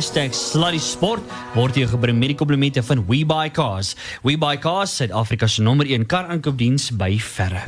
#sluddysport word jy gebring met die komplimente van WeBuyCars. WeBuyCars, Suid-Afrika se nommer 1 kar aankoopdiens by verre.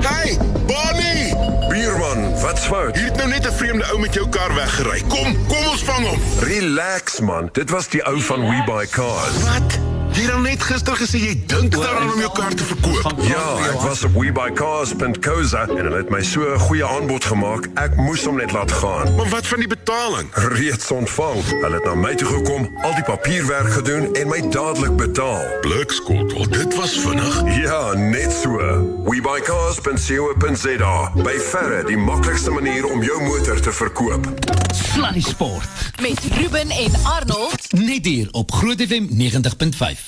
Hey, Bonnie! Bierman, wat's fout? Hier het nou net 'n vreemde ou met jou kar weggery. Kom, kom ons vang hom. Relax man, dit was die ou van We Buy Cars. Wat? Jy het al net gister gesê jy dink daaraan om jou kar te verkoop. Ja, ek was op webuycars.co.za en hulle het my so 'n goeie aanbod gemaak. Ek moes hom net laat gaan. Maar wat van die betaling? Reeds ontvang. Hulle het na my toe gekom, al die papierwerk gedoen en my dadelik betaal. Wel dit was vinnig. Ja, net so. webuycars.co.za. By verre die maklikste manier om jou motor te verkoop. Sluddy Sport. Met Ruben en Arnold. Net hier op Groot FM 90.5.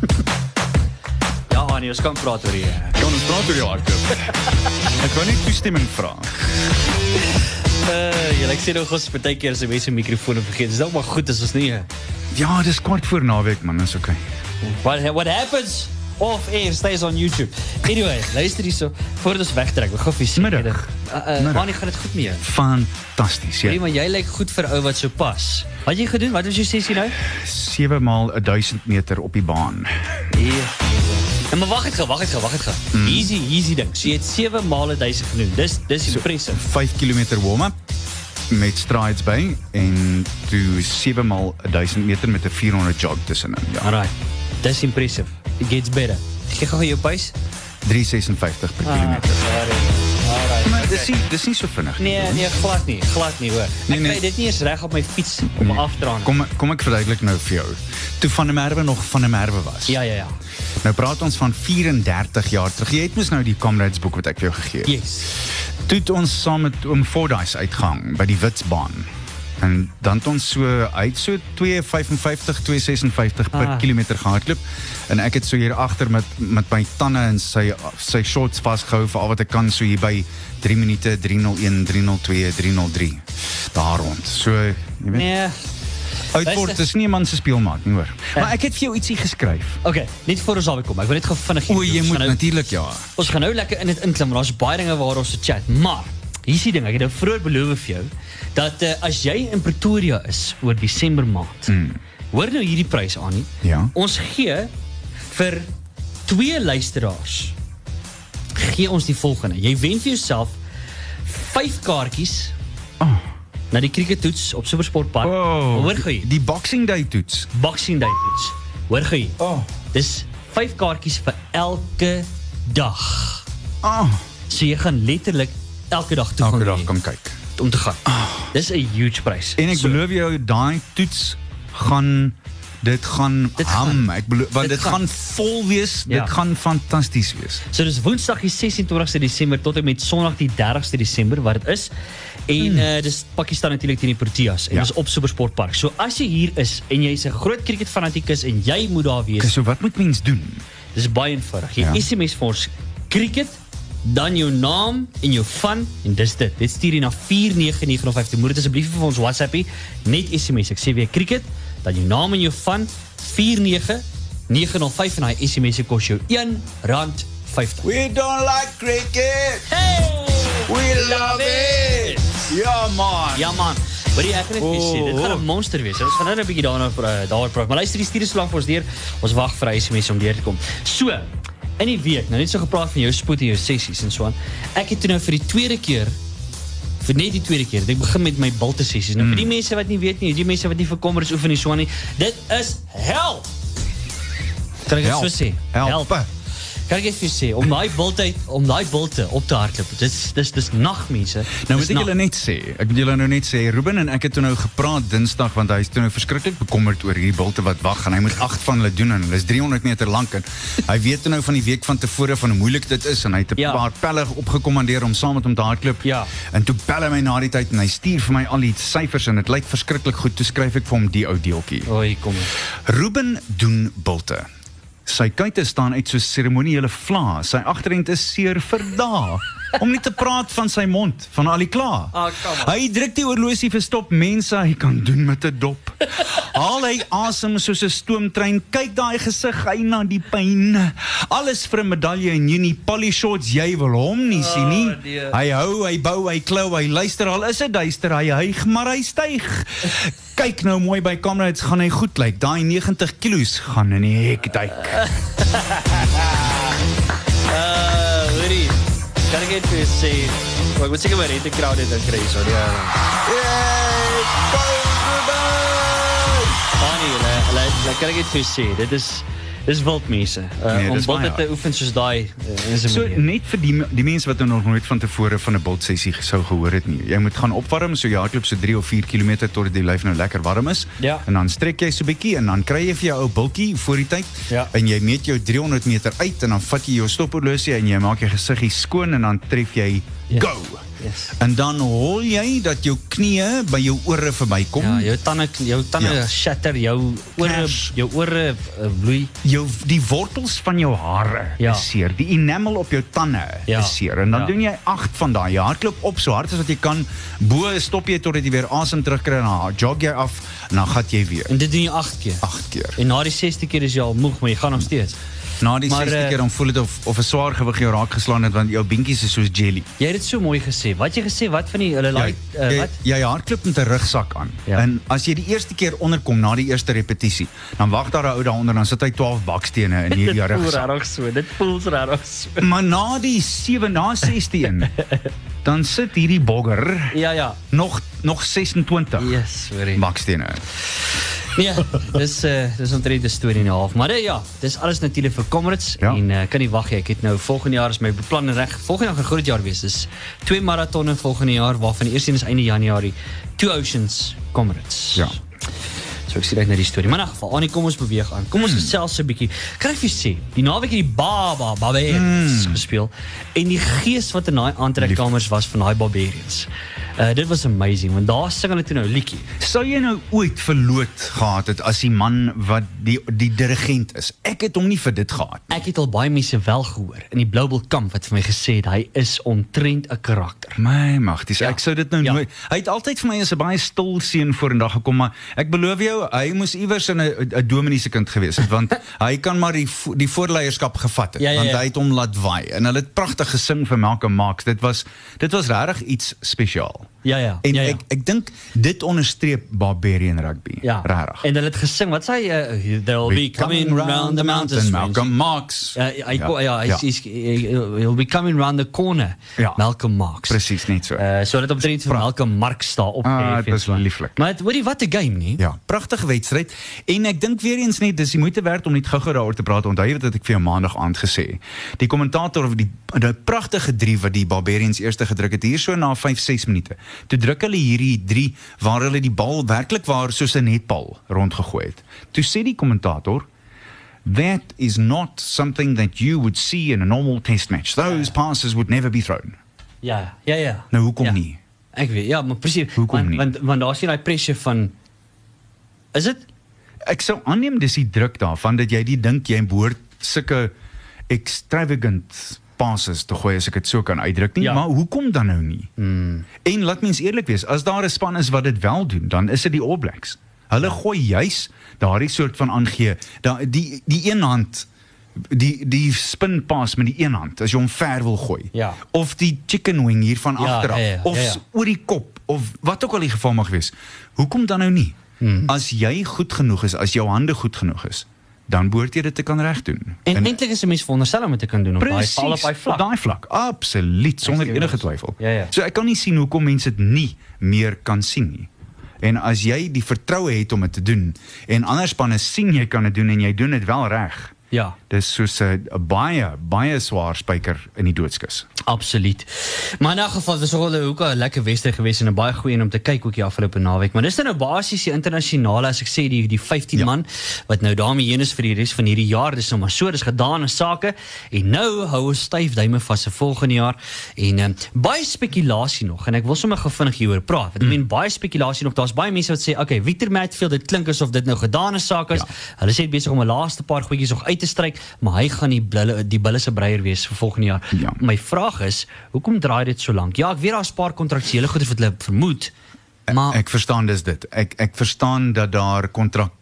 Ja, Annie, ons kan praat oor hier. Kan ons praat oor die hardloop? ek wou net toestemming vra. Uh, jy like sê nog ons baie keer as jy mense mikrofone vergeet. Dis dalk maar goed as ons nie. Ja, dis kwart voor naweek man, is okay. What what happens off air stays on YouTube. Anyway, luister hierso voordat ons wegtrek. Ek gou vir sien. Middag. Uh, Middag. Annie, gaan dit goed jou? Fantasties. Ja. Ja. maar jy lyk goed vir ou wat so pas. Wat het jy gedoen? Wat was jou sessie nou? 7 maal 1000 meter op die baan. Nee. En maar wag net gou, wag net gou, wag net gou. Mm. Easy, easy ding. So jy het 7 male 1000 gedoen. Dis dis impressive. 5 km warm-up met strides by en toe 7 maal 1000 meter met 'n 400 jog tussenin. Ja. Alright. Dis impressive. It gets better. Gee gou jou pace. 356 per kilometer. Maar dis nie dis nie so vinnig nie. Nee, nee, glad nie, glad nie hoor. Nee, Ek nee. kry dit nie eens reg op my fiets om nee. af te dra. nie. Kom kom ek verduidelik nou vir jou. Toe van der Merwe nog van der Merwe was. Ja, ja, ja. Nou praat ons van 34 jaar terug. Jy het mos nou die Comrades boek wat ek vir jou gegee het. Yes. Toe het ons saam met oom Fordyce uitgang by die Witsbaan. En dan het ons so uit so 255 256 per Ah. kilometer gehardloop en ek het so hier agter met met my tande en sy sy shorts vasgehou vir al wat ek kan so hier by 3 minute 301 302 303 daar rond. So jy weet Nee. luister. is nie 'n man se speelmaat nie hoor. Maar ek het vir jou ietsie geskryf. Okay, net voor ons daarby kom. Ek wil net gou vinnig O, jy. Ons moet nou- natuurlik ja. Ons gaan nou lekker in dit inklim, maar daar's baie dinge waar ons se chat. Maar hier is die ding, ek het nou vroeër beloof vir jou dat uh, as jy in Pretoria is oor Desember maand. Mm. Hoor nou hierdie prys aan nie. Ja. Ons gee vir twee luisteraars gee ons die volgende. Jy wen vir jouself 5 kaartjies Oh. na die crickettoets op Supersport Park. Oh, Hoor gou hier. Die Boxing Day toets. Boxing Day toets. Hoor gou hier. Oh. Dis 5 kaartjies vir elke dag. Ah, So jy gaan letterlik elke dag toe elke gaan dag hê kom kyk. om te gaan. Dis 'n huge prys. En ek so, beloof jou daai toets gaan dit gaan Dit ham. gaan. ek beloof want Dit dit, gaan. gaan vol wees. Ja. Dit gaan fantasties wees. So dis Woensdag die 26ste Desember tot en met Sondag die 30ste Desember wat dit is. En uh, dis Pakistan natuurlik teen die Proteas en Hmm. Ja. dis op Supersport Park. So as jy hier is en jy's 'n groot cricket fanatikus en jy moet daar Okay, wees, so wat moet mens doen? dis baie eenvoudig. Jy Ja. SMS vir ons cricket dan jou naam en jou van en dis dit. Dit stuur jy na 49905. Moet dit asseblief vir ons WhatsAppie net SMS. Ek sê weer cricket, dan jou naam en jou van 49905 en daai SMS se kos jou R1.50. We don't like cricket. Hey! We love it. Ja man. Ja man. Maar jy ek kan net sê, dit gaan 'n monster wees. Ons gaan nou 'n bietjie daarna uh, daaroor praat. Maar luister, die stuur so lank vir ons deur. Ons wag vir 'n SMS om deur te kom. So, in die week, nou net so gepraat van jou spoed en jou sessies en so aan. Ek het toe nou vir die tweede keer vir net die tweede keer. Ek begin met my bulte sessies. Nou vir die mense wat nie weet nie, die mense wat nie vir kommers oefen nie so aan nie. Dit is hel. Kan ek dit Help. so sê? Help. Kan dit vir jou sê om daai bulte om bulte op te hardloop. Dis dis dis nagmense. Nou Dis moet ek nag. julle net sê, ek moet julle nou net sê, Ruben en ek het toe nou gepraat Dinsdag want hy is toe nou verskriklik bekommerd oor hierdie bulte wat wag en hy moet 8 van hulle doen en hulle is 300 meter lank en hy weet toe nou van die week van tevore van hoe moeilik dit is en hy het 'n Ja. paar pelle opgekommandeer om saam met hom te hardloop. Ja. En toe bel hy my na die tyd en hy stuur vir my al die syfers en dit lyk verskriklik goed. Toe skryf ek vir hom die ou deeltjie. Oei, kom. hier. Ruben doen bulte. Sy kuite staan uit so seremoniele vla. Sy agterend is seer vir dae. Om nie te praat van sy mond, van al die kla. Ah, hy druk die horlosie vir stop mense hy kan doen met 'n dop. Al hy asem soos 'n stoomtrein. Kyk daai gesig, hy na die pyn. Alles vir 'n medalje in Junie. Polly Shorts, jy wil hom nie sien nie. nee. Hy hou, hy bou, hy klou, hy luister al is dit duister, hy hyg maar hy styg. Kyk nou mooi by Comrades, gaan hy goed lyk. Daai 90 kilos gaan in die hek duik. Kan ek net vir sê, maar ek moet seker maar net 'n crowd dit kry so ja. Annie, hulle hulle hulle kan ek net vir jou sê, dit is dis wild mense. Uh, Nee, om wild baie te oefen soos daai uh, is 'n So manier. net vir die die mense wat nou nog nooit van tevore van 'n bultsessie sou gehoor het nie. Jy moet gaan opwarm so jy hardloop so 3 of 4 km tot die lyf nou lekker warm is. Ja. En dan strek jy so 'n bietjie en dan kry jy vir jou ou bultjie voor die tyd Ja. en jy meet jou 300 meter uit en dan vat jy jou stophorlosie en jy maak jou gesiggie skoon en dan tref jy Yes. go. Yes. En dan hol jy dat jou knieë by jou ore verbykom. Ja, jou tande jou tande Ja. ja. shatter, jou ore Clash. jou ore uh, bloei. jou die wortels van jou hare Ja. is seer. Die enamel op jou tande Ja. is seer. En dan Ja. doen jy 8 van daai. Jy hardloop op so hard as wat jy kan. Bo stop jy totdat jy weer asem terugkry en dan jog jy af en dan gaan jy weer En dit doen jy 8 keer. 8 keer. En na die 6de keer is jy al moeg, maar jy gaan nog steeds. Na die Maar, 6de eh, keer dan voel dit of of 'n swaar gewig jou raak geslaan het want jou beentjies is soos jelly. Jy het dit so mooi gesê. Wat jy gesê, wat van die hulle like uh, wat? jy hardloop met 'n rugsak aan. Ja. En as jy die eerste keer onderkom na die eerste repetisie, dan wag daar 'n ou daaronder dan sit hy 12 bakstene in hierdie Dit voel rugsak. regtig so. Dit voel regtig so. Maar na die 7 na 16 dan sit hierdie bogger Ja ja. nog nog 26 Yes, sorry. bakstene. Nee, dis uh, dis omtrent 'n storie en 'n half, maar uh, ja, dis alles natuurlik vir Comrades Ja. en uh, kan nie wag nie. Ek het nou volgende jaar is my beplan reg. Volgende jaar gaan groot jaar wees. Dis twee maratonne volgende jaar waarvan die eerste een is einde Januarie. Two Oceans Comrades. Ja. So ek sien uit na die storie. Maar in 'n geval, Annie, kom ons beweeg aan. Kom ons gesels 'n bietjie. Kan ek vir sê, die naweek het die Baba Barbarians gespeel en die gees wat in daai aantrekkamers was van daai Barbarians. Uh dit was amazing want daar sing hulle toe nou liedjie. Sou jy nou ooit verloot gehad het as die man wat die die dirigent is? Ek het hom nie vir dit gehad. Ek het al baie mense wel gehoor in die Bloubil kamp wat vir my gesê het hy is omtrent 'n karakter. My magties, Ja. ek sou dit nou Ja. nooit. Hy het altyd vir my as 'n baie stil seun vorendag gekom, maar ek beloof jou, hy moes iewers in 'n 'n dominee se kind gewees het want hy kan maar die vo- die voorleierskap gevat het Ja, ja, want ja. hy het hom laat waai en hulle het pragtig gesing vir Malcolm Marx. Dit was dit was regtig iets spesiaal. Ja ja. En ja, ja. ek ek dink dit onderstreep Barbarian rugby. ja. Regtig. En hulle het gesing, wat sê hy uh, they'll be coming round the mountains. Malcolm Marx. Ja, hy ja, ja, hy's hy's he'll be coming round the corner. Ja. Malcolm Marx. Presies net so. Uh so dit omtrent vir Malcolm Marx daar op. Ah, dit was lieflik. Maar het- hoorie wat 'n game nie? Ja, pragtige wedstryd. En ek dink weer eens net dis die moeite werd om net gou-gou daaroor te praat. Onthou jy wat ek vir jou maandag aand gesê. Die kommentator of die die pragtige drie wat die Barbarians eerste gedruk het hier so na 5-6 minute. Toe druk hulle hierdie drie waar hulle die bal werklik waar soos 'n netbal rondgegooi het. Toe sê die kommentator That is not something that you would see in a normal test match. Those passes would never be thrown. Ja, ja, ja. Nou hoekom ja. nie? Ek weet, ja, maar presies. Want? Want want daar sien daai pressure van Is dit Ek sou aanneem dis die druk daarvan dat jy die dink jy behoort sulke extravagant passes te gooi as ek dit so kan uitdruk nie, Ja. maar hoekom dan nou nie? Hmm. En laat mens eerlik wees, as daar 'n span is wat dit wel doen, dan is dit die All Blacks. Hulle gooi juis daardie soort van aangee, da die die een hand die die spin pas met die een hand as jy hom ver wil gooi. Ja. Of die chicken wing hier van Ja, agteraf ja, ja, of ja, ja. oor die kop of wat ook al die geval mag wees. Hoekom dan nou nie? Hmm. As jy goed genoeg is, as jou hande goed genoeg is, dan behoort jy dit te kan regdoen. en eintlik is 'n mens veronderstel om dit te kan doen op daai Presies, val op daai vlak. Op daai vlak, absoluut, sonder enige twyfel. Ja, ja. So ek kan nie sien hoekom mense dit nie meer kan sien nie. En as jy die vertroue het om dit te doen en ander spanne sien jy kan dit doen en jy doen dit wel reg. Ja. Dis soos 'n baie baie swaar spyker in die doodskus. Absoluut. Maar in 'n geval was ook al ook 'n lekker wedstryd geweest en 'n baie goeie een om te kyk ook die afgelope naweek. Maar dis nou basies die internasionale as ek sê die die 15 Ja. man wat nou daarmee heen is vir die res van hierdie jaar. Dis nou maar so, dis gedaan en sake. En nou hou ons styf duime vas vir volgende jaar en um, baie spekulasie nog en ek wil sommer gou vinnig hieroor praat. Want ek meen baie spekulasie nog. Daar's baie mense wat sê, "Oké, okay, Victor Matfield, dit klink asof dit nou gedaan en sake is." Ja. Hulle sê besig om 'n laaste paar goedjies nog uit te stryk, maar hy gaan die bulle die bulle se breier wees vir volgende jaar. Ja. My vraag is, hoekom draai dit so lank? Ja, ek weet daar's 'n paar kontraktuele goeder wat hulle vermoed. Maar Ek verstaan dis dit. Ek ek verstaan dat daar kontrak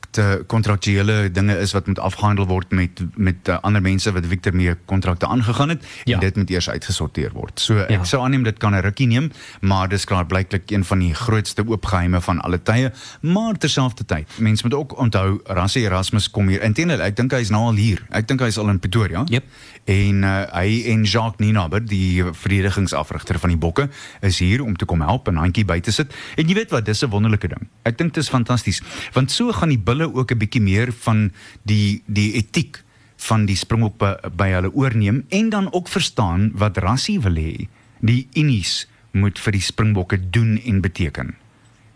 kontraktuele dinge is wat moet afgehandel word met met uh, ander mense wat Victor mee kontrakte aangegaan het Ja. en dit moet eers uitgesorteer word. So ek Ja. sou aanneem dit kan 'n rukkie neem, maar dis klaar blyklik een van die grootste oop geheime van alle tye, maar terselfdertyd, mense moet ook onthou Rassie Erasmus kom hier. Inteendeel, ek dink hy is nou al hier. Ek dink hy is al in Pretoria. Jep. En uh, hy en Jacques Ninaber, die verdedigingsafrigter van die Bokke, is hier om te kom help en handjie by te sit. En jy weet wat, dis 'n wonderlike ding. Ek dink dit is fantasties, want so gaan die bulle ook 'n bietjie meer van die die etiek van die Springbok by, by hulle oorneem en dan ook verstaan wat Rassie wil hê die Unis moet vir die Springbokke doen en beteken.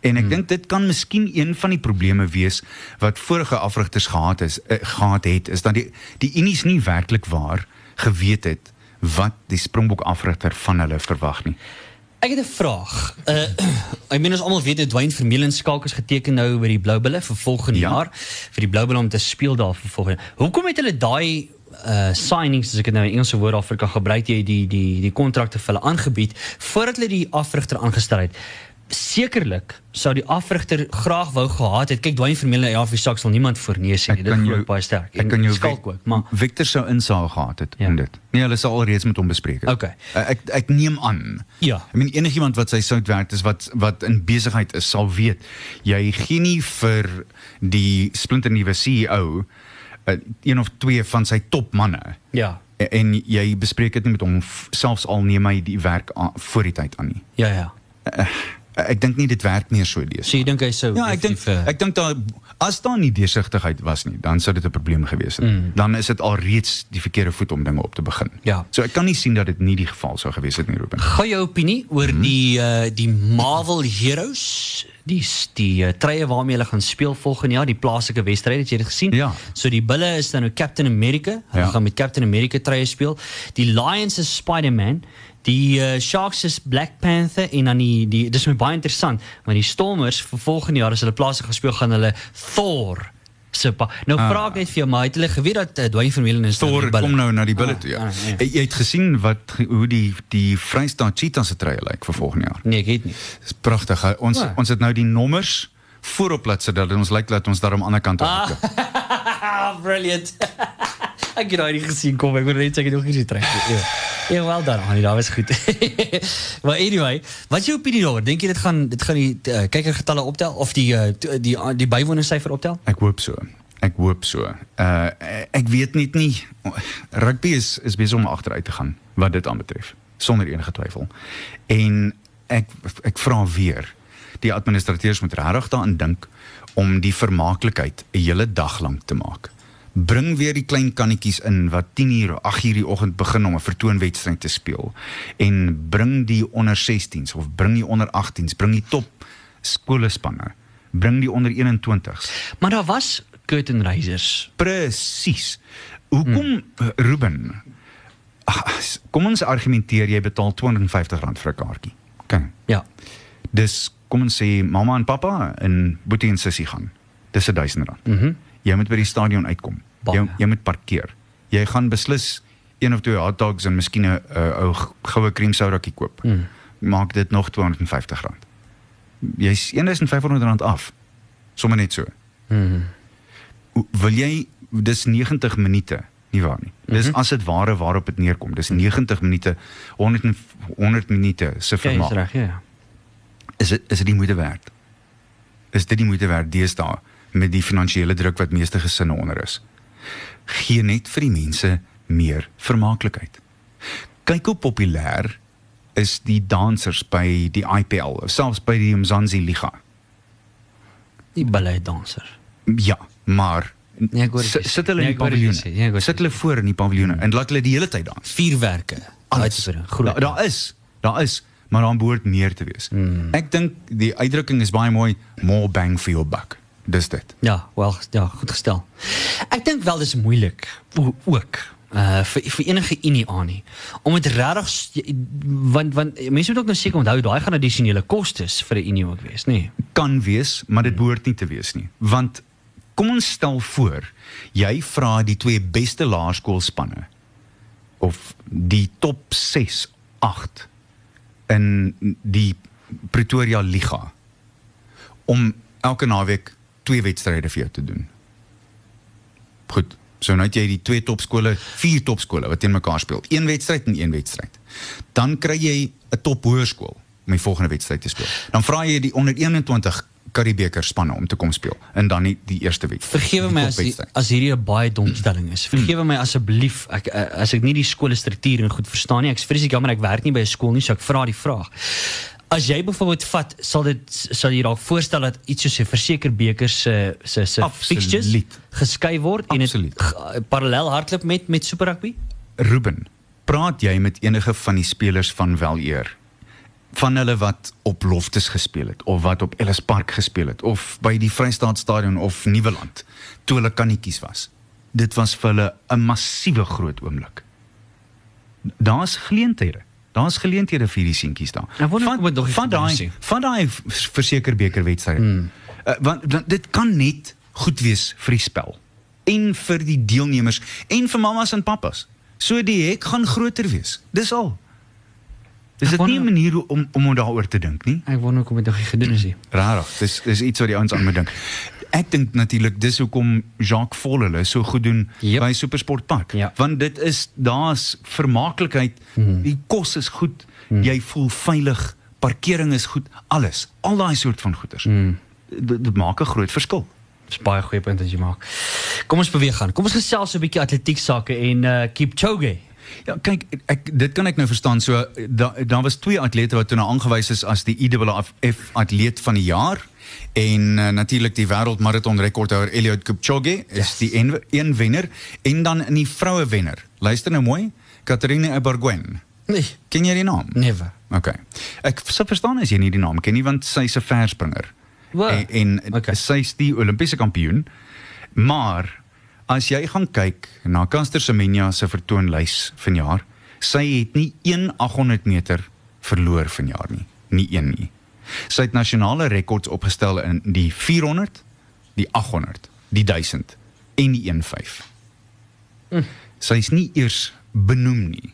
En ek hmm. dink dit kan miskien een van die probleme wees wat vorige afrigters gehad is uh, gehad het is dat die die Unis nie werklik waar geweet het wat die Springbok afrigter van hulle verwag nie. Ek het 'n vraag. Uh ek meen ons almal weet dat Dwayne Vermeulen skalk is geteken nou by die Blou Bulle vir volgende Ja. jaar vir die Blou Bulle om te speel daar vir volgende. Hoekom het hulle daai uh signings as ek dit nou in Engelse woord daarvoor kan gebruik jy die die die kontrakte vir hulle aangebied voordat hulle die afrigter aangestel het? Sekerlik sou die afrigter graag wou gehad het. Kyk Dwayne Vermeulen ja, vir saks sal niemand voor nee sê nie. Dit ek baie sterk. Ek kan jou skalk ook, maar Victor sou insaag gehad het Ja. in dit. Nee, hulle sal alreeds met hom bespreek het. Okay. Uh, ek ek neem aan. Ja. Ek meen enigiemand wat sy sout werk is wat wat in besigheid is sal weet jy gee nie vir die splinternuwe CEO uh, een of twee van sy topmanne ja. en, en jy bespreek dit nie met hom selfs al neem hy die werk aan, voor die tyd aan nie. Ja ja. Uh, ek dink nie dit werk meer so deesdae. So jy dink hy sou Ja, ek dink uh, ek dink daar as daar nie deursigtigheid was nie, dan sou dit 'n probleem gewees het. Mm. Dan is dit alreeds die verkeerde voet om dinge op te begin. Ja. So ek kan nie sien dat dit nie die geval sou gewees het nie, Ruben. Gou jou opinie oor mm. die uh, die Marvel Heroes, die die uh, treie waarmee hulle gaan speel volgende jaar, die plaaslike wedstryd, het jy dit gesien? Ja. So die Bulle is dan nou Captain America. Hulle Ja. gaan met Captain America treie speel. Die Lions is Spider-Man. Die uh, Sharks is Black Panther en dan die die dis my baie interessant, want die Stormers vir volgende jaar as hulle plaaslik gaan speel gaan hulle Thor se. Nou Ah. vra ek net vir jou, maar het hulle geweet dat uh, Dwayne Vermeulen is Thor kom nou na die bulle Ah, toe. Ja. ah, ja. Jy jy het gesien wat hoe die die Vrystaat Cheetahs se treie lyk vir volgende jaar. Nee, ek weet nie. Dis pragtig. Ons Waar? ons het nou die nommers voorop laat sit dat ons lyk dat ons daar aan die ander kant Ah, op. brilliant. ek het daai nie gesien kom. Ek wou net sê ek het nog gesien trek. Ja. Ja, wel dan. Honey, dat was goed. maar anyway, wat is jou opinie daaroor? Dink jy dit gaan dit gaan die uh, kykergetalle optel of die uh, die die, die bywonersyfer optel? Ek hoop so. Ek hoop so. Uh ek weet net nie rugby is is besig om agteruit te gaan wat dit aanbetref sonder enige twyfel. En ek ek vra weer die administrateurs moet regtig daaraan dink om die vermaaklikheid 'n hele dag lank te maak. Bring weer die klein kannetjies in wat 10 uur, 8 uur die oggend begin om 'n vertoonwedstryd te speel en bring die onder 16s of bring die onder 18s, bring die top skolespanne, bring die onder 21s. Maar daar was curtain raisers. Presies. Hoekom hmm. Ruben? Ag, as- Kom ons argumenteer jy betaal R250 vir 'n kaartjie. OK. Ja. Dis kom ons sê mamma en pappa en boetie en sussie gaan. Dis R1000. Mhm. Mm jy moet by die stadion uitkom. Baie. Jy jy moet parkeer. Jy gaan beslis een of twee hot dogs en miskien 'n ou goue cream soudakie koop. Mm. Maak dit nog R250. Jy's R1500 af. Sommige net so. Hoe- wil jy dis 90 minute nie waar nie dis Mhm. as dit ware waarop dit neerkom dis 90 minute 100 en- 100 minute se Ja, is vermaak reg, ja, ja. is dit is dit die moeite werd is dit die moeite werd deesdae met die finansiële druk wat meeste gesinne onder is gee net vir die mense meer vermaaklikheid kyk hoe populêr is die dansers by die IPL selfs by die Mzansi Liga Die ballet danser. Ja, maar Nee, ek hoor dit. sit hulle Nee, in die hoor dit paviljoene. hoor sit hulle voor in die paviljoene en laat hulle die hele tyd dans. Vuurwerke. Alles. Daar daar is, daar is, maar daar behoort meer te wees. Hmm. Ek dink die uitdrukking is baie mooi, more bang for your buck. Dis dit. Ja, wel, ja, goed gestel. Ek dink wel dis moeilik ook uh vir vir enige unie aan nie. Om dit regtig want want mense moet ook nou seker onthou daai gaan addisionele kostes vir 'n unie ook wees, nê? Nee. Kan wees, maar dit behoort nie te wees nie. Want kom ons stel voor, jy vra die twee beste laerskoolspanne of die top 6, 8 in die Pretoria Liga om elke naweek twee wedstryde vir jou te doen. Goed. So nou het jy die twee topskole, vier topskole wat teen mekaar speel. Een wedstryd en een wedstryd. Dan kry jy 'n top hoërskool om die volgende wedstryd te speel. Dan vra jy die onder 21 Karibeker spanne om te kom speel en dan nie die eerste wedstryd. Vergewe my as die, as hierdie 'n baie dom stelling is. Vergewe my asseblief ek eh, as ek nie die skool struktuur en goed verstaan nie. Ek's vreeslik jammer ek werk nie by 'n skool nie, so ek vra die vraag. As jy byvoorbeeld vat, sal dit sal jy dalk voorstel dat iets soos 'n versekerbeker se se se Absoluut. fixtures geskei word en dit Absoluut. g- parallel hardloop met met Super Rugby? Ruben, praat jy met enige van die spelers van Weleer? Van hulle wat op Loftus gespeel het of wat op Ellis Park gespeel het of by die Vrystaat Stadion of Nieuweland toe hulle kannetjies was. Dit was vir hulle 'n massiewe groot oomblik. Daar's geleenthede. Daar's geleenthede vir hierdie seentjies daar. Wonder nie van gebeur daai van daai verseker beker wedstryd. Hmm. Uh, want want dit kan net goed wees vir die spel en vir die deelnemers en vir mammas en pappas. So die hek gaan groter wees. Dis al. Dis Ek dit nie 'n wonder- manier om om daaroor te dink nie. Ek wonder hoekom dit nog nie gedoen is nie. Rarig. Dis dis iets wat die ouens aan moet dink. Ek dink natuurlik dis hoekom Jacques Volle so goed doen Yep. by Supersportpark. Ja. Want dit is daar's vermaaklikheid. Mhm. Die kos is goed. Jy voel veilig. Parkering is goed. Alles. Al daai soort van goeders. Mhm. Dit, dit maak 'n groot verskil. Dis baie goeie punt wat jy maak. Kom ons beweeg aan. Kom ons gesels so 'n bietjie atletiek sake en uh Kipchoge. Ja, kyk, ek dit kan ek nou verstaan. So daar daar was twee atlete wat toe nou aangewys is as die IAAF atleet van die jaar en uh, natuurlik die wêreldmaraton rekordhouer Eliud Kipchoge is Yes. die een, een wenner en dan in die vroue wenner. Luister nou mooi, Katarina Ibarguen. Nee, Ken jy die naam? never. OK. Ek sou verstaan as jy nie die naam ken nie want sy's 'n verspringer. Wow. En, en OK. okay. sy's die Olimpiese kampioen. Maar as jy gaan kyk na Caster Semenya se vertoonlys vanjaar, sy het nie een 800 meter verloor vanjaar nie, nie een nie. Sy het nasionale rekords opgestel in die 400, die 800, die 1000 en die 15. Hm. Sy is nie eers benoem nie.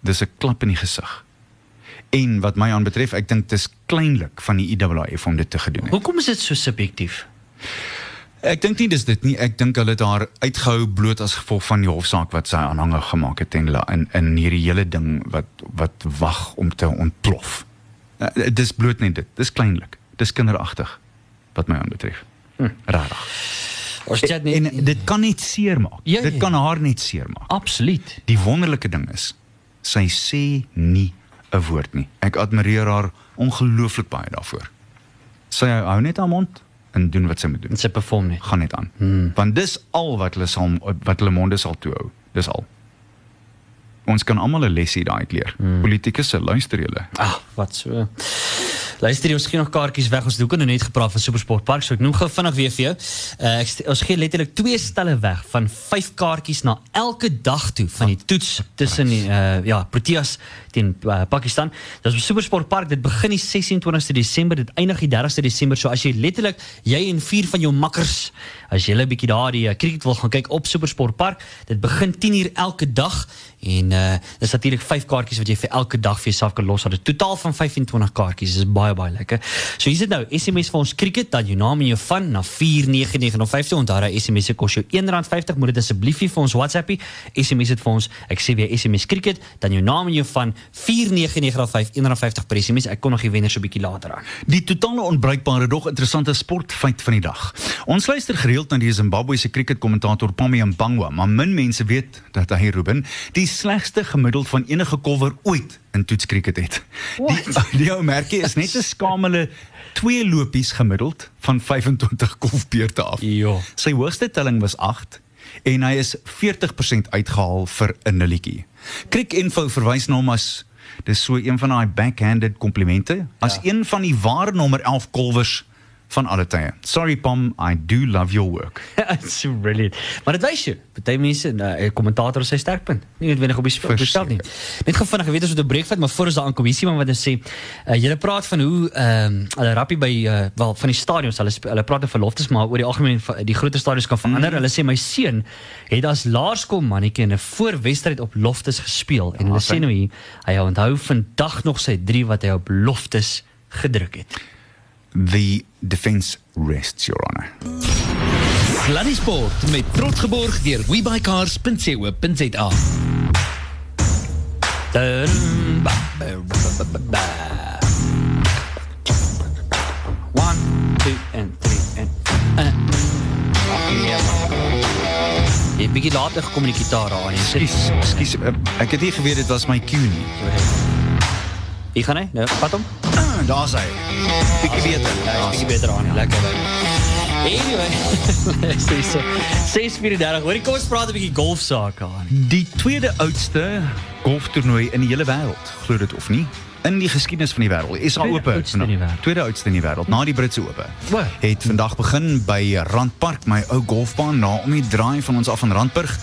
Dis 'n klap in die gesig. En wat my aanbetref, ek dink dis kleinlik van die IAAF om dit te gedoen het. Hoekom is dit so subjektief? Ek dink nie dis dit nie. Ek dink hulle het haar uitgehou bloot as gevolg van die hofsaak wat sy aanhanger gemaak het en in in hierdie hele ding wat wat wag om te ontplof. Uh, dis bloot net dit. Dis kleinlik. Dis kinderagtig wat my aanbetref. Hm. Rarig. Ons chat En, net en dit kan net seermaak. Ja, ja, Dit ja. kan haar net seermaak. absoluut. Die wonderlike ding is sy sê nie 'n woord nie. Ek admireer haar ongelooflik baie daarvoor. Sy hou net haar mond en doen wat sy moet doen. Dit se perform nie. Gaan net aan. Hmm. Want dis al wat hulle sal wat hulle monde sal toehou. Dis al. Ons kan almal 'n lesie daai leer. Hmm. Politikusse, luister julle. Ah, wat so. Luister, jy, ons gee nog kaartjies weg. Ons het ook nou net gepraat van Supersport Park, so ek noem gou vinnig weer vir jou. Uh, ek ons gee letterlik twee stelle weg van 5 kaartjies na elke dag toe van die toets tussen die uh, ja, Proteas teen uh, Pakistan. Dis op Supersport Park. Dit begin die 26ste Desember, dit eindig die 30ste Desember. So as jy letterlik jy en vier van jou makkers as jy 'n bietjie daar die uh, cricket wil gaan kyk op Supersport Park, dit begin 10uur elke dag en uh, dis natuurlik 5 kaartjies wat jy vir elke dag vir jouself kan los. Dit totaal van 25 kaartjies. Dis baie baie lekker. So hier is dit nou. SMS vir ons cricket dat jou naam en jou van na 49950 onthou SMS se kos jou R1.50. Moet dit asseblief vir ons WhatsAppie. SMS dit vir ons. Ek sê weer SMS cricket dan jou naam en jou van 49950 R1.50 per SMS. Ek kon nog die wenner so 'n bietjie later aan. Die totale onbruikbare dog interessante sportfeit van die dag. Ons luister gereeld na die Zimbabwe se cricketkommentator Pami Mbangwa, maar min mense weet dat hy Ruben die slegste gemiddeld van enige kolwer ooit in toetskriket het. Die die ou merkie is net 'n skamele twee lopies gemiddeld van 25 kolfbeurte af. Ja. Sy hoogste telling was 8 en hy is 40% uitgehaal vir 'n nulletjie. Crick Info verwys na hom as dis so een van daai backhanded komplimente as Ja. een van die ware nommer 11 kolwers van alle tye. Sorry Pom, I do love your work. It's so brilliant. Maar dit wys jy, party mense, 'n uh, kommentator sy sterkpunt. Nie noodwendig op die sp- op die veld nie. Net gou vinnig, weet moet 'n breek vat, maar voor ons daar aankom, hier's iemand wat sê, uh, julle praat van hoe ehm um, hulle rappie by uh, wel van die stadions, hulle hulle praat oor verloftes, maar oor die algemeen die groter stadions kan verander. Mm. Hulle sê my seun het as laerskoolmannetjie in 'n voorwedstryd op Loftus gespeel en hulle sê nou hier, hy onthou vandag nog sy 3 wat hy op Loftus gedruk het. The defense rests, Your Honor. Sluddy Sport met trots geborg deur ba. One, two, and three, and... Uh. Jy het bietjie later gekom met die gitaar aan. Ekskuus, ekskuus. uh, Ek het nie geweet dit was my cue nie. Hier gaan hy. Nou, vat hom. Ah, Daar's hy. Bietjie beter. Ja, is bietjie beter aan. Lekker. Anyway, luister hierso. 6:34. Hoorie, kom ons praat 'n bietjie golf sake aan. Die tweede oudste golftoernooi in die hele wêreld, glo dit of nie, in die geskiedenis van die wêreld. Is Tweede oudste wêreld. Tweede oudste in die wêreld, na die Britse Ope. Het vandag begin by Randpark, my ou golfbaan na om die draai van ons af van Randburg.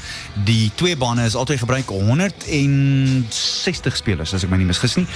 Die twee bane is altyd gebruik 160 spelers as ek my nie misgis nie.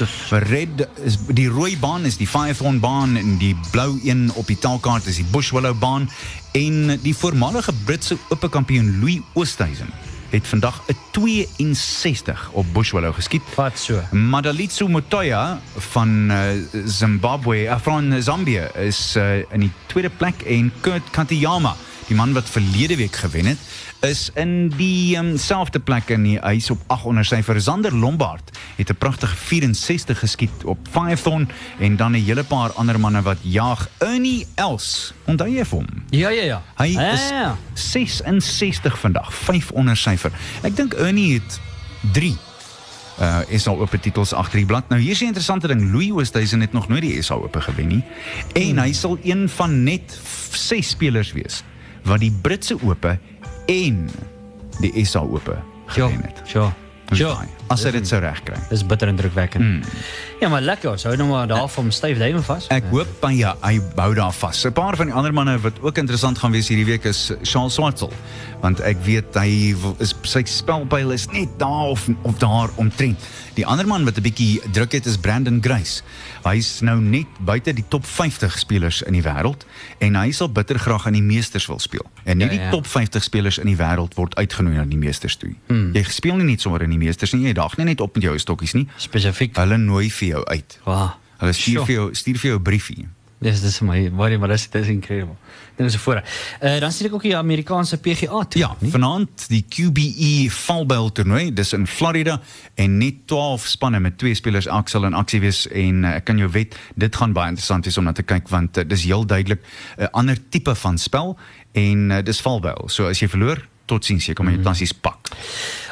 Red is die rooi baan is die Firethorn baan en die blou een op die taalkaart is die Bushwillow baan en die voormalige Britse Ope kampioen Louis Oosthuizen het vandag 'n 62 op Bushwillow geskiet. Wat so? Madalitsu Motoya van uh, Zimbabwe, uh, van Zambia is uh, in die tweede plek en Kurt Katayama, die man wat verlede week gewen het, is in die um, selfde plek in die huis op 8 onder syfer. Zander Lombard het 'n pragtige 64 geskiet op Firethorn en dan 'n hele paar ander manne wat jaag. Ernie Els, onthou jy vir hom? Ja, ja, ja. Hy ja, is ja. 66 vandag, 5 onder syfer. Ek dink Ernie het 3 uh is al op titels agter die blad. Nou hier's 'n interessante ding. Louis Oosthuizen het nog nooit die SA Ope gewen nie. En hy sal een van net 6 spelers wees wat die Britse Ope en die SA Ope gewen het. Ja. Ja. As hy dit sou regkry. Dis bitter indrukwekkend. Mm. Ja, maar lekker. ons Hou nou maar daar van styf duime vas. Ek hoop by ja, hy bou daar vas. 'n Paar van die ander manne wat ook interessant gaan wees hierdie week is Charles Swartsel, want ek weet hy is sy spelpyl is net daar of of daar omtrent. Die ander man wat 'n bietjie druk het is Brandon Grace. Hy's nou net buite die top 50 spelers in die wêreld en hy sal bitter graag aan die meesters wil speel. En nie Ja, die ja. top 50 spelers in die wêreld word uitgenooi na die meesters toe. Hmm. Jy speel nie net sommer in die meesters nie, jy daag nie net op met jou stokkies nie. Spesifiek. Hulle nooi vir jou uit. Wow. Hulle stuur Sjoe. vir jou stuur vir jou 'n briefie. Dis dis my, maar maar dis dis incredible. Dit is voor. Uh, dan sien ek ook die Amerikaanse PGA toe. Ja, vanaand die QBE valbuil toernooi, dis in Florida en net 12 spanne met twee spelers elk sal in aksie wees en uh, ek kan jou wet, dit gaan baie interessant wees om na te kyk want uh, dis heel duidelik 'n uh, ander tipe van spel en uh, dis valbuil. So as jy verloor, totsiens, jy kom Mhm. jy tansies pak.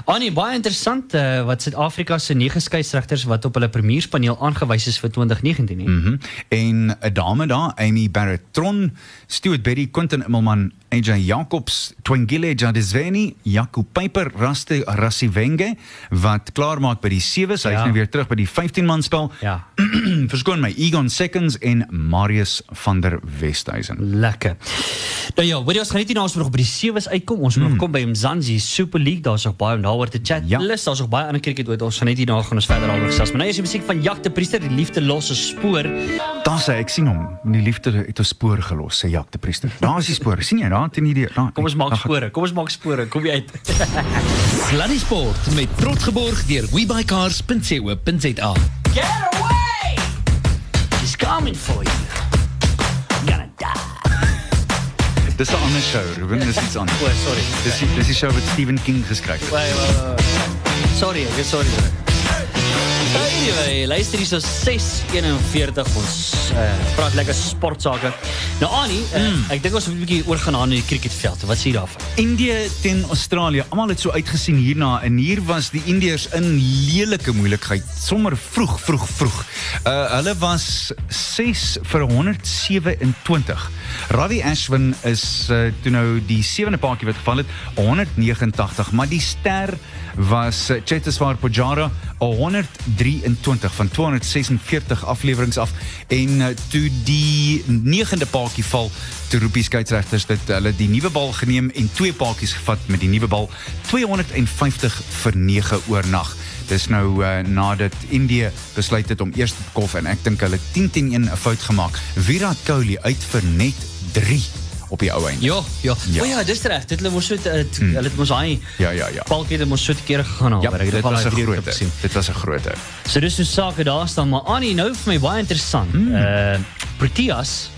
Annie, baie interessant uh, wat Suid-Afrika se nege skeieregters wat op hulle premierspaneel aangewys is vir 2019 nie. Mm. Mhm. En 'n dame daar, Amy Barrett Tron, Stuart Berry, Quentin Immelman, AJ Jacobs, Twingile Jadisveni, Jaco Piper, Raste Rassivenge wat klaarmaak by die 7s. Hy's Ja. nou weer terug by die 15 man spel. Ja. Verskoon my, Egon Seconds en Marius van der Westhuizen. Lekker. Nou ja, weet jy ons gaan net nie nou ons moet nog by die sewes uitkom. Ons moet nog kom by Mzansi Super League. Daar's nog baie om daaroor te chat. Ja. Lus, daar's nog baie ander cricket ooit. Ons gaan net hier na gaan ons verder daaroor gesels. Maar nou is die musiek van Jacques de Priester, die liefde losse spoor. Daar sê ek sien hom. Die liefde het 'n spoor gelos, sê Jacques de Priester. Daar is die spoor. sien jy daar? Teen hierdie. daar- Kom ons maak spore. Kom ons maak spore. Kom jy uit. Sluddy Sport met trots geborg deur webycars.co.za. Get away! He's coming for you. Dis 'n ander show, Ruben, dis iets anders. O, sorry. Dis dis die show wat Stephen King geskryf het. Wait, wait, wait. Sorry, ek is sorry. Anyway, luister hier so 6:41 ons uh, praat lekker sportsake. Nou Annie, uh, mm. ek dink ons moet 'n bietjie oorgaan na die cricketveld. Wat sê jy daarvan? Indië teen Australië. Almal het so uitgesien hierna en hier was die Indiërs in lelike moeilikheid sommer vroeg vroeg vroeg. Uh hulle was 6 vir 127. Ravi Ashwin is uh, toe nou die sewende paadjie wat geval het 189, maar die ster was uh, Cheteshwar Pujara 123 van 246 afleweringe af en uh, toe die negende paadjie val toe roep die skeieregters dit hulle die nuwe bal geneem en twee paadjies gevat met die nuwe bal 250 vir 9 oornag. Dis nou uh, nadat Indië besluit het om eers te kolf en ek dink hulle 10 teen 1 'n fout gemaak. Virat Kohli uit vir net 3 op die ou einde. Ja, ja. Ja. O ja, dis reg. Dit hulle mos so uh, mm. hulle het mos hy Ja, ja, ja. Palkie het mos so te kere gegaan al. Ja, maar ek het dit al was daai 'n video groot gesien. Dit was 'n groot So dis hoe sake daar staan, maar Annie nou vir my baie interessant. Mm. Uh Proteas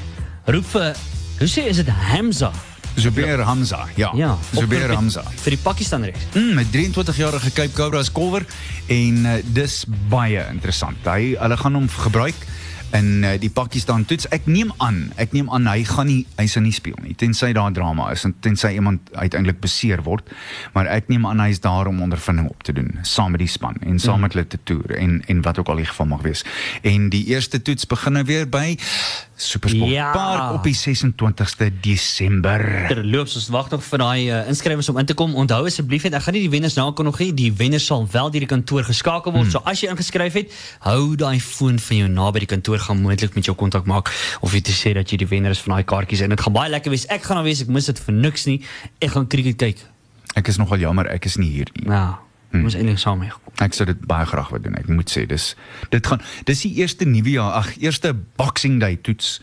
roep vir hoe sê is dit Hamza? Zubair Hamza. Ja. Ja, Zubair Hamza. vir die Pakistan reeks. Mm, met 23-jarige Cape Cobra as kolwer en uh, dis baie interessant. Hy hulle gaan hom gebruik in uh, die Pakistan toets. Ek neem aan, ek neem aan hy gaan nie hy sal nie speel nie tensy daar drama is en tensy iemand uiteindelik beseer word. Maar ek neem aan hy's daar om ondervinding op te doen saam met die span en saam met hulle te toer en en wat ook al die geval mag wees. En die eerste toets begin nou weer by Supersport Ja. Park op die 26ste Desember. Terloops, ons wag nog vir daai uh, inskrywings om in te kom. Onthou asseblief net, ek gaan nie die wenners nakondig nie. Die wenners sal wel deur die kantoor geskakel word. Hmm. So as jy ingeskryf het, hou daai foon van jou naby die kantoor gaan moontlik met jou kontak maak of jy te sê dat jy die wenner is van daai kaartjies en dit gaan baie lekker wees. Ek gaan nou wees, ek mis dit vir niks nie. Ek gaan cricket kyk. Ek is nogal jammer ek is nie hier nie. Ja, hmm. ons eintlik saam mee gekom. Ek sou dit baie graag wou doen. Ek moet sê dis dit gaan dis die eerste nuwe jaar, ag eerste Boxing Day toets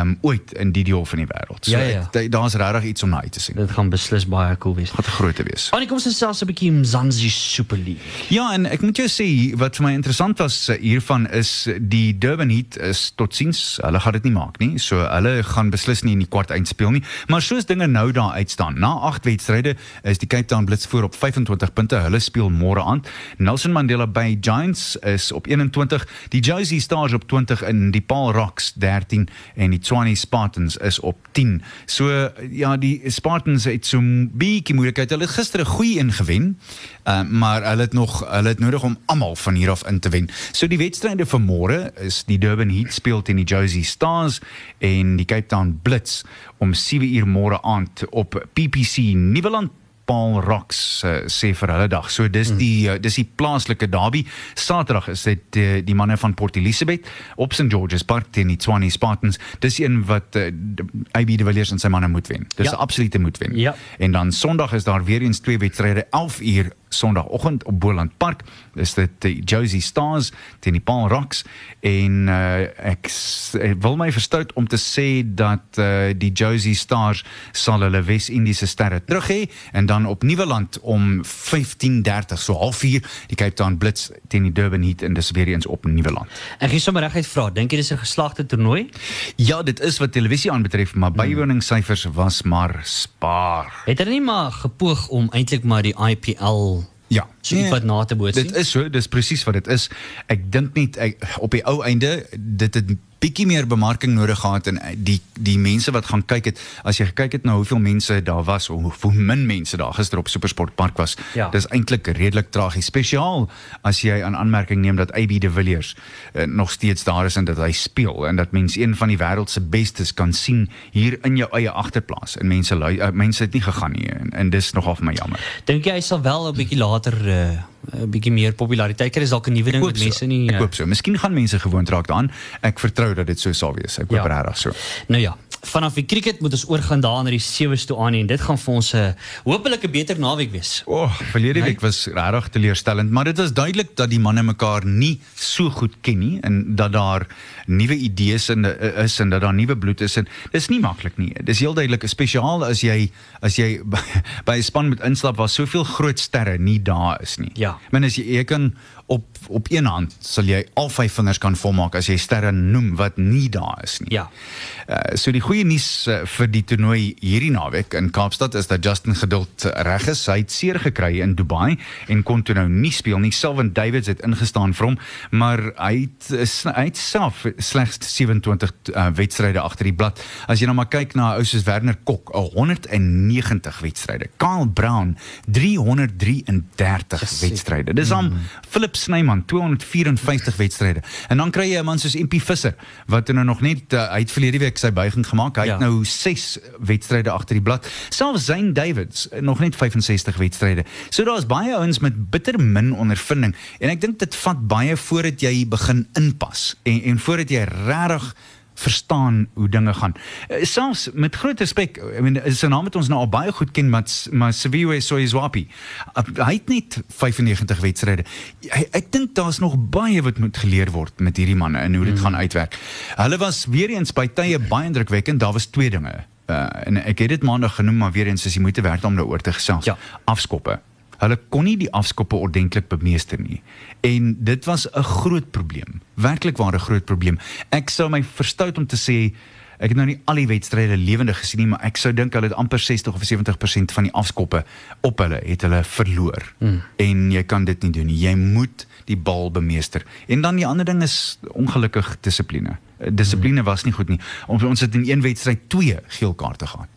um ooit in die deel van die wêreld. So Ja, ja. ek- daar's regtig iets om na uit te sien. Dit gaan beslis baie cool wees. Wat 'n groot wees. Annie, kom ons gesels 'n bietjie Mzansi Super League. Ja, en ek moet jou sê wat vir my interessant was eh, hiervan is die Durban Heat is totsiens, hulle gaan dit nie maak nie. So hulle gaan beslis nie in die kwart eind speel nie. Maar soos dinge nou daar uitstaan, na 8 wedstryde is die Cape Town Blitz voor op 25 punte. Hulle speel môre aand. Nelson Mandela Bay Giants is op 21, die Josie Stars op 20 en die Paul Rocks 13 en die Tshwane Spartans is op 10. So ja, die Spartans het so 'n bietjie moeilikheid. Hulle het gister 'n goeie een gewen, uh, maar hulle het nog hulle het nodig om almal van hier af in te wen. So die wedstryde vir môre is die Durban Heat speel teen die Josie Stars en die Cape Town Blitz om 7 uur môre aand op PPC Nieuweland Paul Rocks uh, sê vir hulle dag. So dis die uh, dis die plaaslike derby. Saterdag is dit uh, die manne van Port Elizabeth op St George's Park teen die Tshwane Spartans. Dis een wat uh, AB de Villiers en sy manne moet wen. Dis Ja. absolute moet wen. Ja. En dan Sondag is daar weer eens twee wedstryde 11 uur Sondagoggend op Boland Park. Dis dit die Josie Stars teen die Paul Rocks en uh, ek, ek wil my verstout om te sê dat uh, die Josie Stars sal hulle Wes-Indiese sterre terug hê en dan op Nieuweland om 15:30 so halfuur die Cape Town Blitz teen die Durban Heat en dis weer eens op Nieuweland. Ek gee sommer reguit vra, dink jy dis 'n geslagte toernooi? Ja, dit is wat televisie aanbetref, maar bywoningssyfers was maar spaar. Het hulle nie maar gepoog om eintlik maar die IPL Ja. So iets wat na te bootsie? Dit is so, dis presies wat dit is. Ek dink net ek, op die ou einde dit het bietjie meer bemarking nodig gehad en eh, die die mense wat gaan kyk het, as jy gekyk het na hoeveel mense daar was of hoe, hoe min mense daar gister op Supersport Park was, Ja. dis eintlik redelik tragies. Spesiaal as jy aan aanmerking neem dat AB de Villiers uh, nog steeds daar is en dat hy speel en dat mense een van die wêreld se bestes kan sien hier in jou eie agterplaas en mense lui- uh, mense het nie gegaan nie en, en dis nogal vir my jammer. Dink jy hy sal wel 'n bietjie later 'n uh, bietjie meer populariteit kry? Is dalk 'n nuwe ding wat mense nie Ek uh, hoop so. Miskien gaan mense gewoond raak daaraan. Ek vertrou dat dit so sal wees. Ek hoop Ja. regtig so. Nou ja, vanaf die cricket moet ons oorgaan daar na die sewees toe aan en dit gaan vir ons 'n uh, hopelik 'n beter naweek wees. O, oh, verlede Nee. week was regtig teleurstellend, maar dit was duidelik dat die manne mekaar nie so goed ken nie en dat daar nuwe idees in is en dat daar nuwe bloed is en dis nie maklik nie. Dis heel duidelik, spesiaal as jy as jy by, 'n span met instap waar soveel groot sterre nie daar is nie. Ja. Men as jy, jy kan op op een hand sal jy al vyf vingers kan volmaak as jy sterre noem wat nie daar is nie. Ja. Uh, so die goeie nuus uh, vir die toernooi hierdie naweek in Kaapstad is dat Justin Geduld uh, reg is. Hy het seer gekry in Dubai en kon toe nou nie speel nie. Sylvan Davids het ingestaan vir hom, maar hy het, is- hy het self slegs 27 uh, wedstryde agter die blad. As jy nou maar kyk na ou soos Werner Kok, 190 wedstryde. Kyle Brown 333 Yes, wedstryde. Dis aan Philip Snyman 254 wedstryde. En dan kry jy 'n man soos MP Visser wat nou nog net uh, hy het verlede week sy buiging gemaak. Hy Ja. het nou 6 wedstryde agter die blad. Selfs Zane Davids nog net 65 wedstryde. So daar's baie ouens met bitter min ondervinding en ek dink dit vat baie voordat jy begin inpas en en voordat jy regtig verstaan hoe dinge gaan. Uh, selfs met groot respek, I mean is 'n naam wat ons nou al baie goed ken, maar maar Siviwe Soyizwapi. Hy het net 95 wedstryde. Ek dink daar's nog baie wat moet geleer word met hierdie manne en hoe dit mm. gaan uitwerk. Hulle was weer eens by tye baie indrukwekkend. Daar was twee dinge. Uh, en ek het dit maandag genoem, maar weer eens is die moeite werd om daaroor te gesels. Ja. Afskoppe. Hulle kon nie die afskoppe ordentlik bemeester nie. En dit was 'n groot probleem. Werklik waar 'n groot probleem. Ek sou my verstout om te sê ek het nou nie al die wedstryde lewendig gesien nie, maar ek sou dink hulle het amper 60 of 70% van die afskoppe op hulle het hulle verloor. Mm. En jy kan dit nie doen nie. Jy moet die bal bemeester. En dan die ander ding is ongelukkig dissipline. Eh, Dissipline was nie goed nie. Ons ons het in een wedstryd twee geel kaarte gehad.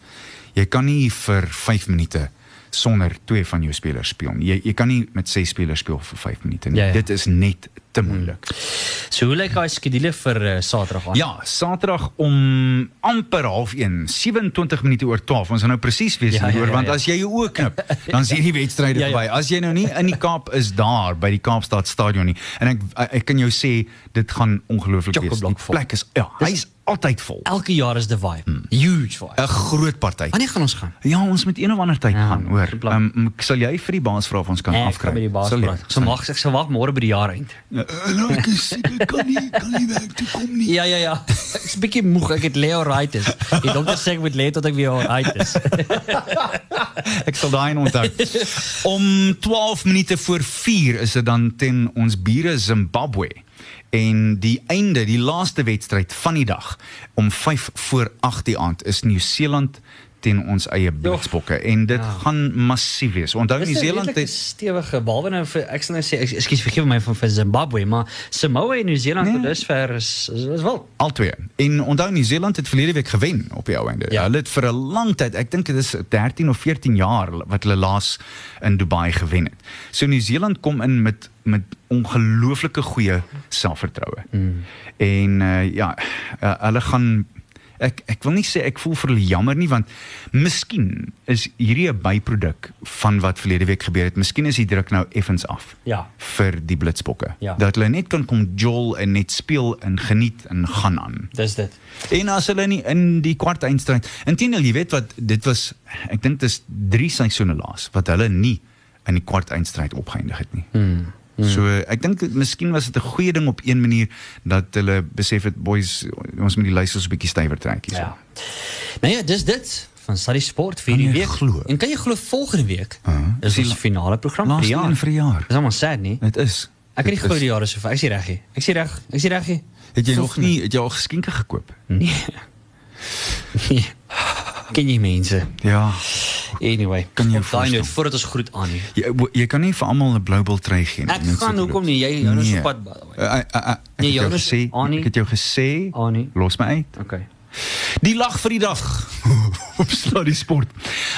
Jy kan nie vir 5 minute sonder twee van jou spelers speel nie. Jy jy kan nie met 6 spelers speel vir 5 minute nie. Ja, ja. Dit is net te moeilik. So hoe lyk daai skedule vir uh, Saterdag aan? Ja, Saterdag om amper half 1, 27 minute oor 12. Ons gaan nou presies wees Ja, ja, hieroor ja, want ja. as jy jou oë knip, dan sien die wedstryde Ja, ja. verby. As jy nou nie in die Kaap is daar by die Kaapstad stadion nie en ek ek kan jou sê dit gaan ongelooflik wees. Die plek is ja, hy's altyd vol. Elke jaar is die vibe. Hmm. Huge vibe. 'n Groot party. Wanneer gaan ons gaan? Ja, ons moet een of ander tyd Ja, gaan, hoor. Ehm um, sal jy vir die baas vra of ons kan Nee, ek afkry? gaan met die baas Sal jy? praat. So mag ek sal wag môre by die jaar eind. Nou, ek is seker kan nie kan nie werk toe kom nie. Ja ja ja. Ek's bietjie moeg. Ek het Leo is. Die dokter sê ek moet lê tot ek weer is. Ek sal daai onthou. Om 12 minute voor 4 is dit dan ten ons bure Zimbabwe. En die einde, die laaste wedstryd van die dag om 5 voor 8 die aand is Nieu-Seeland teen ons eie Blitsbokke en dit ja. gaan massief wees. Onthou Dis 'n Nieu-Seeland redelike het stewige behalwe nou vir ek sal nou sê ek- ekskuus vergewe my van vir Zimbabwe, maar Samoa en Nieu-Seeland Nee. tot dusver is is, is wel. al twee. En onthou Nieu-Seeland het verlede week gewen op die ou einde. Ja. Ja. Hulle het vir 'n lang tyd, ek dink dit is 13 of 14 jaar wat hulle laas in Dubai gewen het. So Nieu-Seeland kom in met met ongelooflike goeie selfvertroue. Mm. En uh, ja, uh, hulle gaan ek ek wil nie sê ek voel vir hulle jammer nie want miskien is hierdie 'n byproduk van wat verlede week gebeur het. Miskien is die druk nou effens af Ja. vir die Blitsbokke. Ja. Dat hulle net kan kom jol en net speel en geniet en gaan aan. Dis dit. En as hulle nie in die kwart eindstryd, intendeel jy weet wat dit was, ek dink dis 3 seisoene laas wat hulle nie in die kwart eindstryd opgeëindig het nie. Hmm. So ek dink miskien was dit 'n goeie ding op een manier dat hulle besef het boys ons moet die luisters 'n bietjie stywer trek hierso. Ja. Nou ja, dis dit van Study Sport vir die week. glo? En kan jy glo volgende week Uh-huh. is Dis ons die finale program vir jaar. vir jaar. Dis almal sad nie. Dit is. Ek kan nie glo is. die jaar is so ver. Ek sien reg hier. Ek sien reg. Ek sien reg hier. Het jy nog nie het jy al geskenke gekoop? Nee. nee. Ken jy mense? Ja. Anyway, Kan jy daai noot voordat ons groet aan nie. Jy jy kan nie vir almal 'n blou bil trei gee nie. Ek Net so gaan hoekom nie? Jy jou nou so Nee. pad by the way. Uh, uh, uh, ek Nee, het jou Jonas, gesê, ek het jou gesê, Annie. los my uit. Okay. Die lag vir die dag op Sluddy Sport.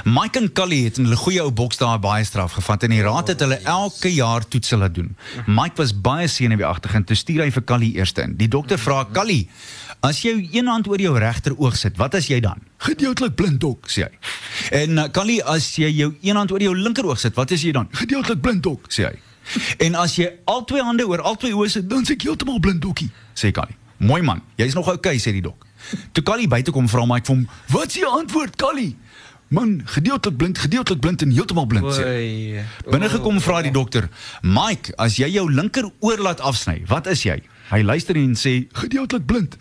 Mike en Callie het in hulle goeie ou boks daar baie straf gevat en die raad het hulle elke jaar toetse laat doen. Mike was baie senuweeagtig en toe stuur hy vir Callie eerste in. Die dokter vra Callie, as jy een hand oor jou regter oog sit, wat as jy dan? Gedeeltelik blind dok, sê hy. En uh, Callie, as jy jou een hand oor jou linker oog sit, wat is jy dan? Gedeeltelik blind dok, sê hy. En as jy al twee hande oor al twee oë sit, dan is ek heeltemal blind dokkie, sê Callie. Mooi man, jy's nog oukei, sê die dok. Toe Callie buite kom vra Mike vir hom, "Wat is jou antwoord, Callie?" Man, gedeeltelik blind, gedeeltelik blind en heeltemal blind sê. Binne gekom vra die dokter, "Mike, as jy jou linker oor laat afsny, wat is jy?" Hy luister en sê, "Gedeeltelik blind."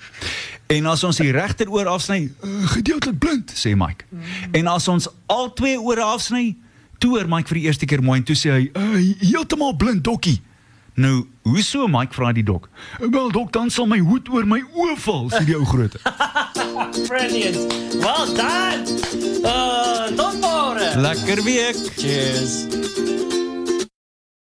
En as ons die regter oor afsny, "Uh, "Gedeeltelik blind," sê Mike. En as ons al twee ore afsny, toe hoor Mike vir die eerste keer mooi en toe sê hy, uh, "Heeltemal blind, dokkie." Nou, hoe so Mike vra die dok? Wel dok, dan sal my hoed oor my oë val, sê die ou groote. Brilliant. Well done. Uh, tot môre. Lekker week. Cheers.